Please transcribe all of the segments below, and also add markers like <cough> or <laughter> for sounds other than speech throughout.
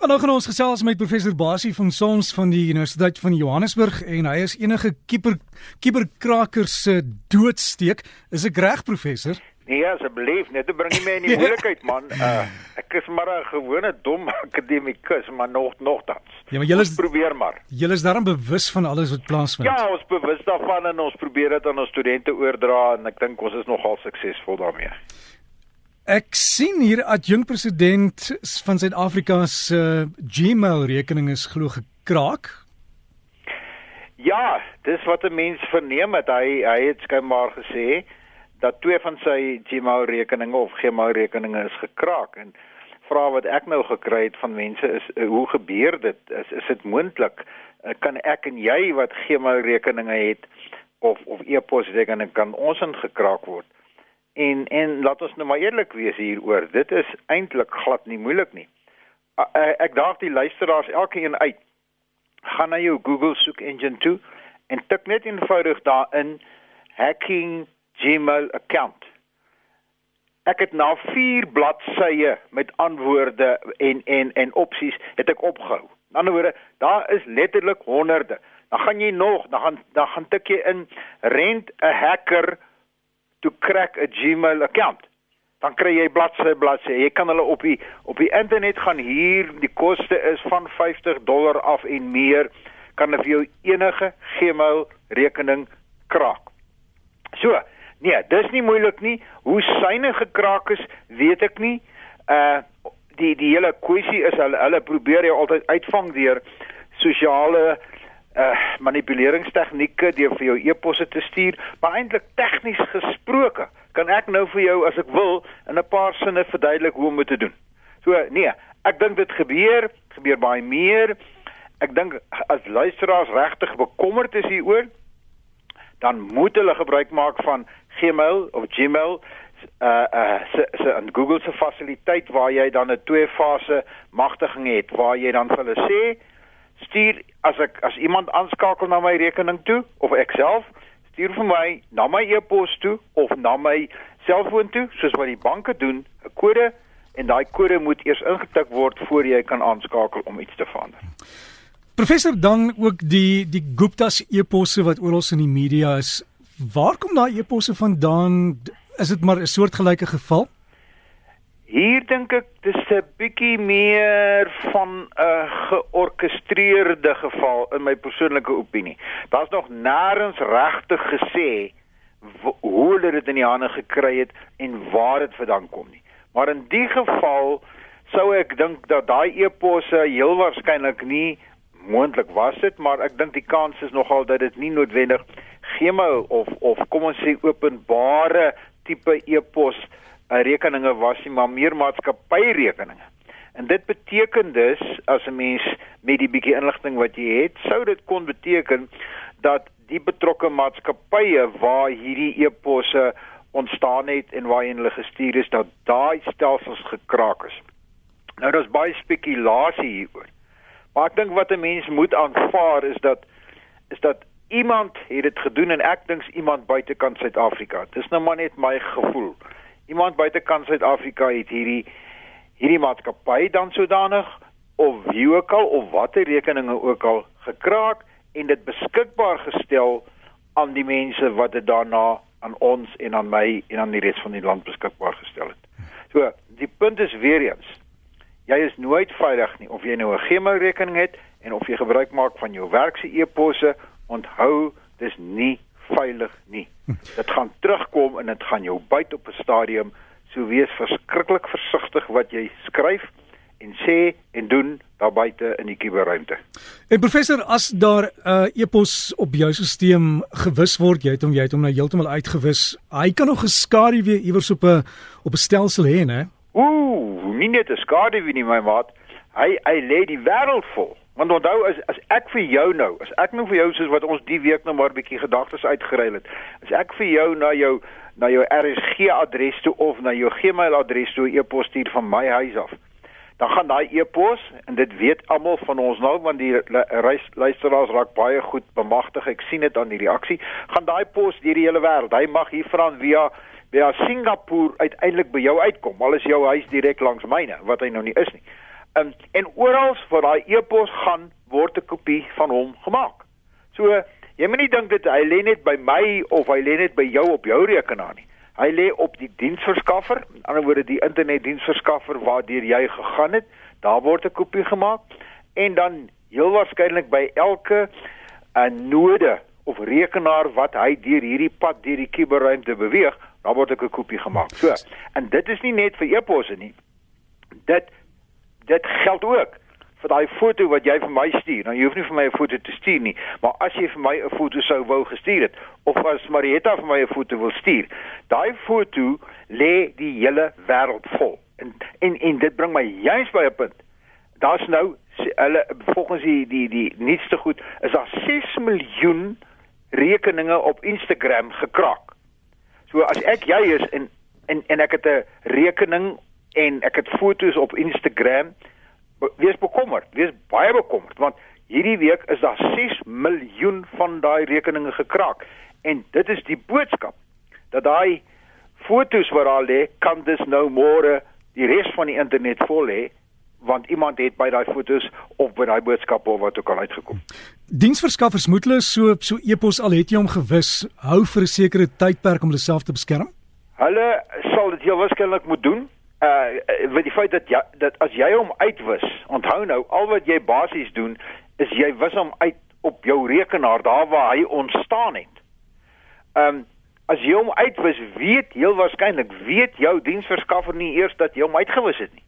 Nou gaan ons gesels met professor Basie van Sons van die Universiteit van Johannesburg en hy is enige kiper kiperkrakers se doodsteek. Is ek reg professor? Nee, asseblief, net te bring my in die <laughs> moeilikheid man. Uh, ek is maar 'n gewone dom akademikus, maar nog nogtans. Ja, maar julle probeer maar. Julle is daarom bewus van alles wat plaasvind. Ja, ons bewus daarvan en ons probeer dit aan ons studente oordra en ek dink ons is nogal suksesvol daarmee. Ek sien hier dat jong president van Suid-Afrika se uh, Gmail rekening is glo gekraak. Ja, dis wat 'n mens verneem het. Hy hy het skynbaar gesê dat twee van sy Gmail rekeninge of Gmail rekeninge is gekraak en vra wat ek nou gekry het van mense is uh, hoe gebeur dit? Is is dit moontlik? Uh, kan ek en jy wat Gmail rekeninge het of of e-pos rekeninge kan ons ingekraak word? En en laat ons nou maar eerlik wees hieroor. Dit is eintlik glad nie moeilik nie. Ek daag die luisteraars elkeen uit. Gaan na jou Google soek engine toe en tik net eenvoudig daarin hacking Gmail account. Ek het na 4 bladsye met antwoorde en en en opsies het ek opgehou. In ander woorde, daar is letterlik honderde. Dan gaan jy nog, dan gaan dan gaan tik jy in rent 'n hacker to crack 'n Gmail account. Dan kry jy bladsy bladsy. Jy kan hulle op die op die internet gaan huur. Die koste is van 50 dollar af en meer. Kan vir jou enige Gmail rekening kraak. So, nee, dis nie moeilik nie. Hoe syne gekraak is, weet ek nie. Uh die die hele kwessie is hulle hulle probeer jou altyd uitvang deur sosiale uh manipuleringstegnieke deur vir jou e-posse te stuur, maar eintlik tegnies gesproke kan ek nou vir jou as ek wil in 'n paar sinne verduidelik hoe om dit te doen. So nee, ek dink dit gebeur, gebeur baie meer. Ek dink as luisteraars regtig bekommerd is hieroor, dan moet hulle gebruik maak van Gmail of Gmail uh uh se se en Google se fasiliteit waar jy dan 'n twee fase magtiging het waar jy dan vir hulle sê stuur as ek as iemand aanskakel na my rekening toe of ek self stuur vir my na my e-pos toe of na my selfoon toe soos wat die banke doen 'n kode en daai kode moet eers ingetik word voor jy kan aanskakel om iets te verander. Professor dan ook die die Gupta's e-posse wat oral in die media is. Waar kom daai e-posse vandaan? Is dit maar 'n soortgelyke geval? Hier dink ek dis 'n bietjie meer van 'n georkestreerde geval in my persoonlike opinie. Daar's nog nêrens regtig gesê hoe hulle dit in die hande gekry het en waar dit vandaan kom nie. Maar in die geval sou ek dink dat daai eposse heel waarskynlik nie moontlik was dit, maar ek dink die kans is nogal dat dit nie noodwendig Gmail of of kom ons sê openbare tipe epos rekeninge was nie maar meer maatskappyrekeninge. En dit beteken dus as 'n mens met die bietjie inligting wat jy het, sou dit kon beteken dat die betrokke maatskappye waar hierdie eposse ontstaan het en waar hulle gestuur is dat daai stelsels gekraak is. Nou daar's baie spekulasie hieroor. Maar ek dink wat 'n mens moet aanvaar is dat is dat iemand het dit gedoen en ek dink iemand buitekant Suid-Afrika. Dis nou maar net my gevoel iemand buitekant Suid-Afrika het hierdie hierdie maatskappy dan sodanig of wie ook al of watter rekeninge ook al gekraak en dit beskikbaar gestel aan die mense wat dit daarna aan ons en aan my en aan die res van die land beskikbaar gestel het. So, die punt is weer eens jy is nooit veilig nie of jy nou 'n Gmail rekening het en of jy gebruik maak van jou werk se e-posse, onthou dis nie veilig nie. Dit gaan terugkom en dit gaan jou byt op 'n stadium. So wees verskriklik versigtig wat jy skryf en sê en doen daar buite in die kuberruimte. En professor, as daar 'n uh, e-pos op jou stelsel gewis word, jy het hom jy het hom nou heeltemal uitgewis. Hy kan nog geskadu weer iewers op 'n op 'n stelsel hê, né? Ooh, nie net 'n skadu wie nie my maat. Hy hy lê die wêreld vol. Want onthou as as ek vir jou nou, as ek nou vir jou soos wat ons die week nou maar 'n bietjie gedagtes uitgeruil het. As ek vir jou na jou na jou RSG adres toe of na jou Gmail adres toe e-pos stuur van my huis af. Dan gaan daai e-pos en dit weet almal van ons nou want die luisteraars raak baie goed bemagtig. Ek sien dit aan die reaksie. Gaan daai pos deur die hele wêreld. Hy mag hier van via via Singapore uiteindelik by jou uitkom. Al is jou huis direk langs myne wat hy nou nie is nie. Um, en oral waar daai e-pos gaan, word 'n kopie van hom gemaak. So jy moet nie dink dit hy lê net by my of hy lê net by jou op jou rekenaar nie. Hy lê op die diensverskaffer, in ander woorde die internetdiensverskaffer waardeur jy gegaan het, daar word 'n kopie gemaak en dan heel waarskynlik by elke 'n uh, node of rekenaar wat hy deur hierdie pad deur die kuberruimte beweeg, dan word 'n kopie gemaak. So, en dit is nie net vir e-posse nie. Dit dit geld ook vir daai foto wat jy vir my stuur. Nou jy hoef nie vir my 'n foto te stuur nie, maar as jy vir my 'n foto sou wou gestuur het of as Marietta vir my 'n foto wil stuur, daai foto lê die hele wêreld vol. En en en dit bring my juist by 'n punt. Daar's nou hulle volgens die die die nuutste goed is daar 6 miljoen rekeninge op Instagram gekraak. So as ek jy is en en en ek het 'n rekening en ek het foto's op Instagram, wees bekommerd, wees baie bekommerd want hierdie week is daar 6 miljoen van daai rekeninge gekraak en dit is die boodskap dat daai foto's wat daar lê kan dis nou môre die res van die internet vol hê want iemand het by daai fotos of by daai boodskappe of wat ook al uitgekom. Diensverskaffers moet hulle so so epos al het jy hom gewis hou vir 'n sekere tydperk om hulle self te beskerm? Hulle sal dit heel waarskynlik moet doen. Uh met die feit dat ja, dat as jy hom uitwis, onthou nou al wat jy basies doen is jy wis hom uit op jou rekenaar daar waar hy ontstaan het. Um, as jy hom uitwis, weet heel waarskynlik weet jou diensverskaffer nie eers dat jy hom uitgewis het nie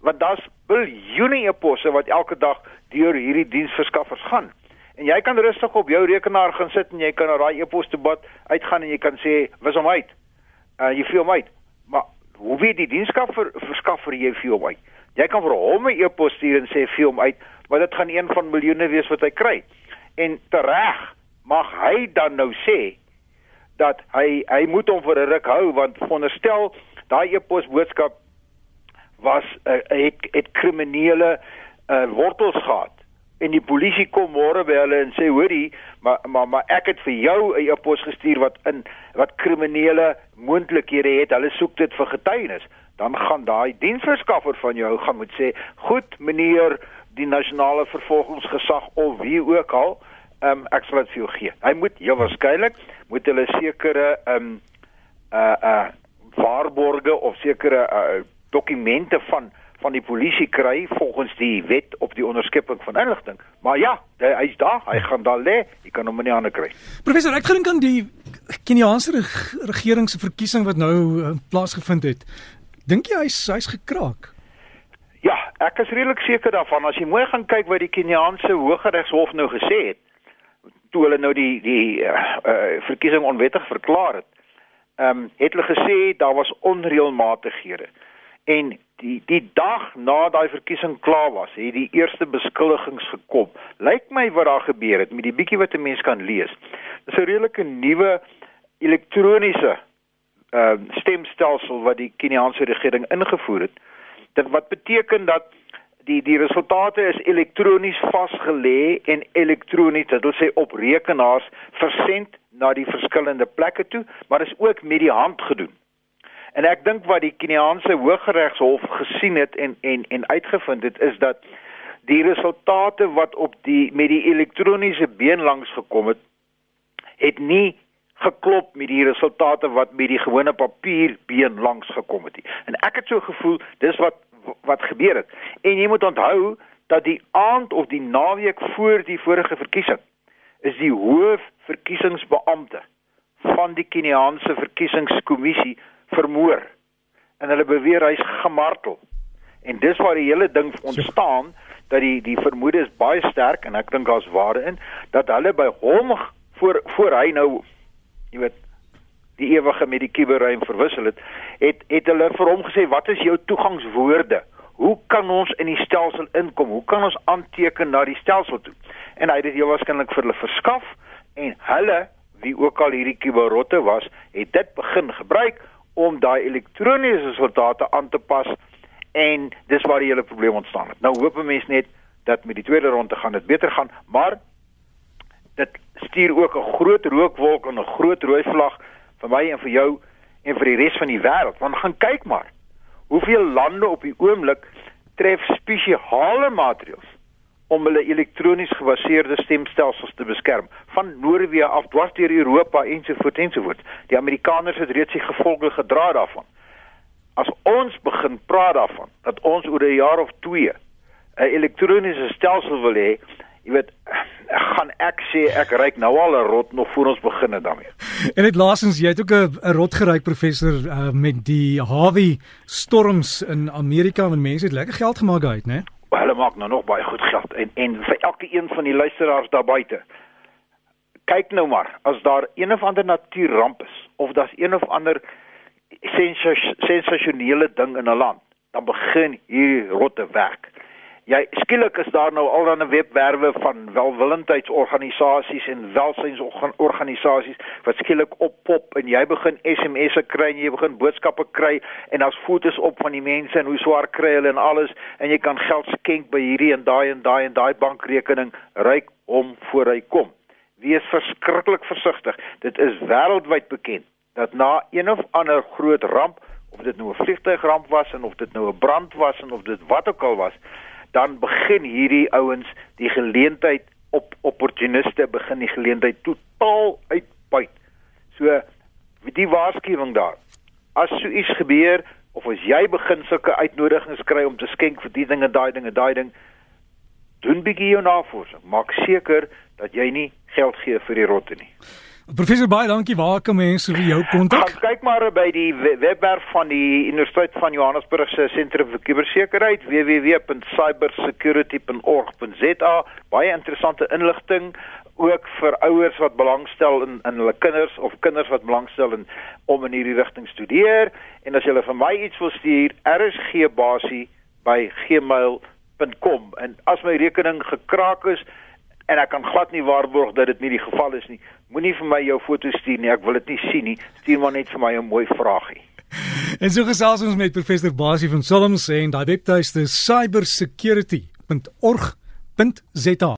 want daar's biljoene e-posse wat elke dag deur hierdie diensverskaffers gaan. En jy kan rustig op jou rekenaar gaan sit en jy kan na daai e-pos te bad uitgaan en jy kan sê wis hom uit. Uh jy vul hom uit. Maar hoe weet die diensverskaffer verskaffer jy vir hom uit? Jy kan vir hom 'n e-pos stuur en sê vul hom uit, maar dit gaan een van miljoene wees wat hy kry. En tereg mag hy dan nou sê dat hy hy moet hom vir 'n ruk hou want veronderstel daai e-pos boodskap was uh, het het kriminele uh, wortels gehad en die polisie kom môre by hulle en sê hoorie maar maar maar ek het vir jou 'n e-pos gestuur wat in wat kriminele moontlikhede het. Hulle soek dit vir getuienis. Dan gaan daai diensverskaffer van jou gaan moet sê goed meneer die nasionale vervolgingsgesag of wie ook al um, ek sal dit vir jou gee. Hy moet heel waarskynlik moet hulle sekere um uh uh waarborge of sekere uh, dokumente van van die polisie kry volgens die wet op die onderskepping van inligting. Maar ja, hy's daar, hy gaan daar lê, jy kan hom nie aan kry. Professor, ek dink aan die Keniaanse regering se verkiesing wat nou uh, plaasgevind het. Dink jy hy's hy's gekraak? Ja, ek is redelik seker daarvan as jy mooi gaan kyk wat die Keniaanse Hooggeregshof nou gesê het toe hulle nou die die uh, uh, verkiesing onwettig verklaar het. Ehm um, het hulle gesê daar was onreëlmatighede. En die die dag na daai verkiesing klaar was, het die eerste beskuldigings gekom. Lyk my wat daar gebeur het met die bietjie wat 'n mens kan lees. Dis 'n redelike nuwe elektroniese uh, stemstelsel wat die Keniaanse regering ingevoer het. Dit wat beteken dat die die resultate is elektronies vasgelê en elektronies, dit wil sê op rekenaars versend na die verskillende plekke toe, maar is ook met die hand gedoen. En ek dink wat die Keniaanse Hooggeregshof gesien het en en en uitgevind het is dat die resultate wat op die met die elektroniese been langs gekom het het nie geklop met die resultate wat met die gewone papierbeen langs gekom het nie. En ek het so gevoel dis wat wat gebeur het. En jy moet onthou dat die aand of die naweek voor die vorige verkiesing is die hoof verkiesingsbeampte van die Keniaanse verkiesingskommissie vermoor en hulle beweer hy's gemartel. En dis waar die hele ding ontstaan dat die die vermoede is baie sterk en ek dink daar's waarde in dat hulle by hom voor voor hy nou jy weet die ewige met die kuberruim verwissel het, het het hulle vir hom gesê wat is jou toegangswoorde? Hoe kan ons in die stelsel inkom? Hoe kan ons aanteken na die stelsel toe? En hy het dit heel waarskynlik vir hulle verskaf en hulle wie ook al hierdie kuberrotte was, het dit begin gebruik om daai elektroniese resultate aan te pas en dis waar die hele probleem ontstaan het. Nou hoop mense net dat met die tweede ronde gaan dit beter gaan, maar dit stuur ook 'n groot rookwolk en 'n groot rooi vlag vir my en vir jou en vir die res van die wêreld. Want gaan kyk maar. Hoeveel lande op die oomblik tref spesiale maatreëls om hulle elektronies gebaseerde stemstelsels te beskerm van Noorwe af dwars deur Europa ensovoorts ensovoorts. Die Amerikaners het reeds die gevolge gedra daarvan. As ons begin praat daarvan dat ons oor 'n jaar of 2 'n elektroniese stelsel wil hê, jy weet, gaan ek sê ek ryk nou al 'n rot nog voor ons begin het daarmee. En dit laasens jy het ook 'n rot geryk professor uh, met die Harvey storms in Amerika en mense het lekker geld gemaak uit, né? Hulle maak nou nog baie goed geld en en vir elke een van die luisteraars daar buite. Kyk nou maar, as daar een of ander natuurramp is of daar's een of ander sensasionele ding in 'n land, dan begin hier rotte werk jy skielik is daar nou al dan 'n webwerwe van welwillendheidsorganisasies en welsynsorganisasies wat skielik oppop en jy begin SMS'e kry en jy begin boodskappe kry en daar's foto's op van die mense en hoe swaar kry hulle en alles en jy kan geld skenk by hierdie en daai en daai en daai bankrekening ryk om voor hy kom. Wees verskriklik versigtig. Dit is wêreldwyd bekend dat na een of ander groot ramp of dit nou 'n vliegtuigramp was en of dit nou 'n brand was en of dit wat ook al was, dan begin hierdie ouens die geleentheid op opportuniste begin die geleentheid totaal uitbuit. So die waarskuwing daar. As so iets gebeur of as jy begin sulke uitnodigings kry om te skenk vir die dinge, daai dinge, daai ding, doen bietjie jou navorsing. Maak seker dat jy nie geld gee vir die rotte nie. Professor baie dankie. Waar kan mense vir jou kontak? Kyk maar by die webwerf van die Universiteit van Johannesburg se Sentrum vir Kubersekuriteit www.cybersecurity.org.za. Baie interessante inligting ook vir ouers wat belangstel in in hulle kinders of kinders wat belangstel in om in hierdie rigting studeer en as jy vir my iets wil stuur, rsgbasie@gmail.com en as my rekening gekraak is en ek kan glad nie waarborg dat dit nie die geval is nie. Moenie vir my jou foto stuur nie, ek wil dit nie sien nie. Stuur maar net vir my 'n mooi vraagie. En so gesels ons met professor Basie van Solomon sê en daai webtuiste cybersecurity.org.za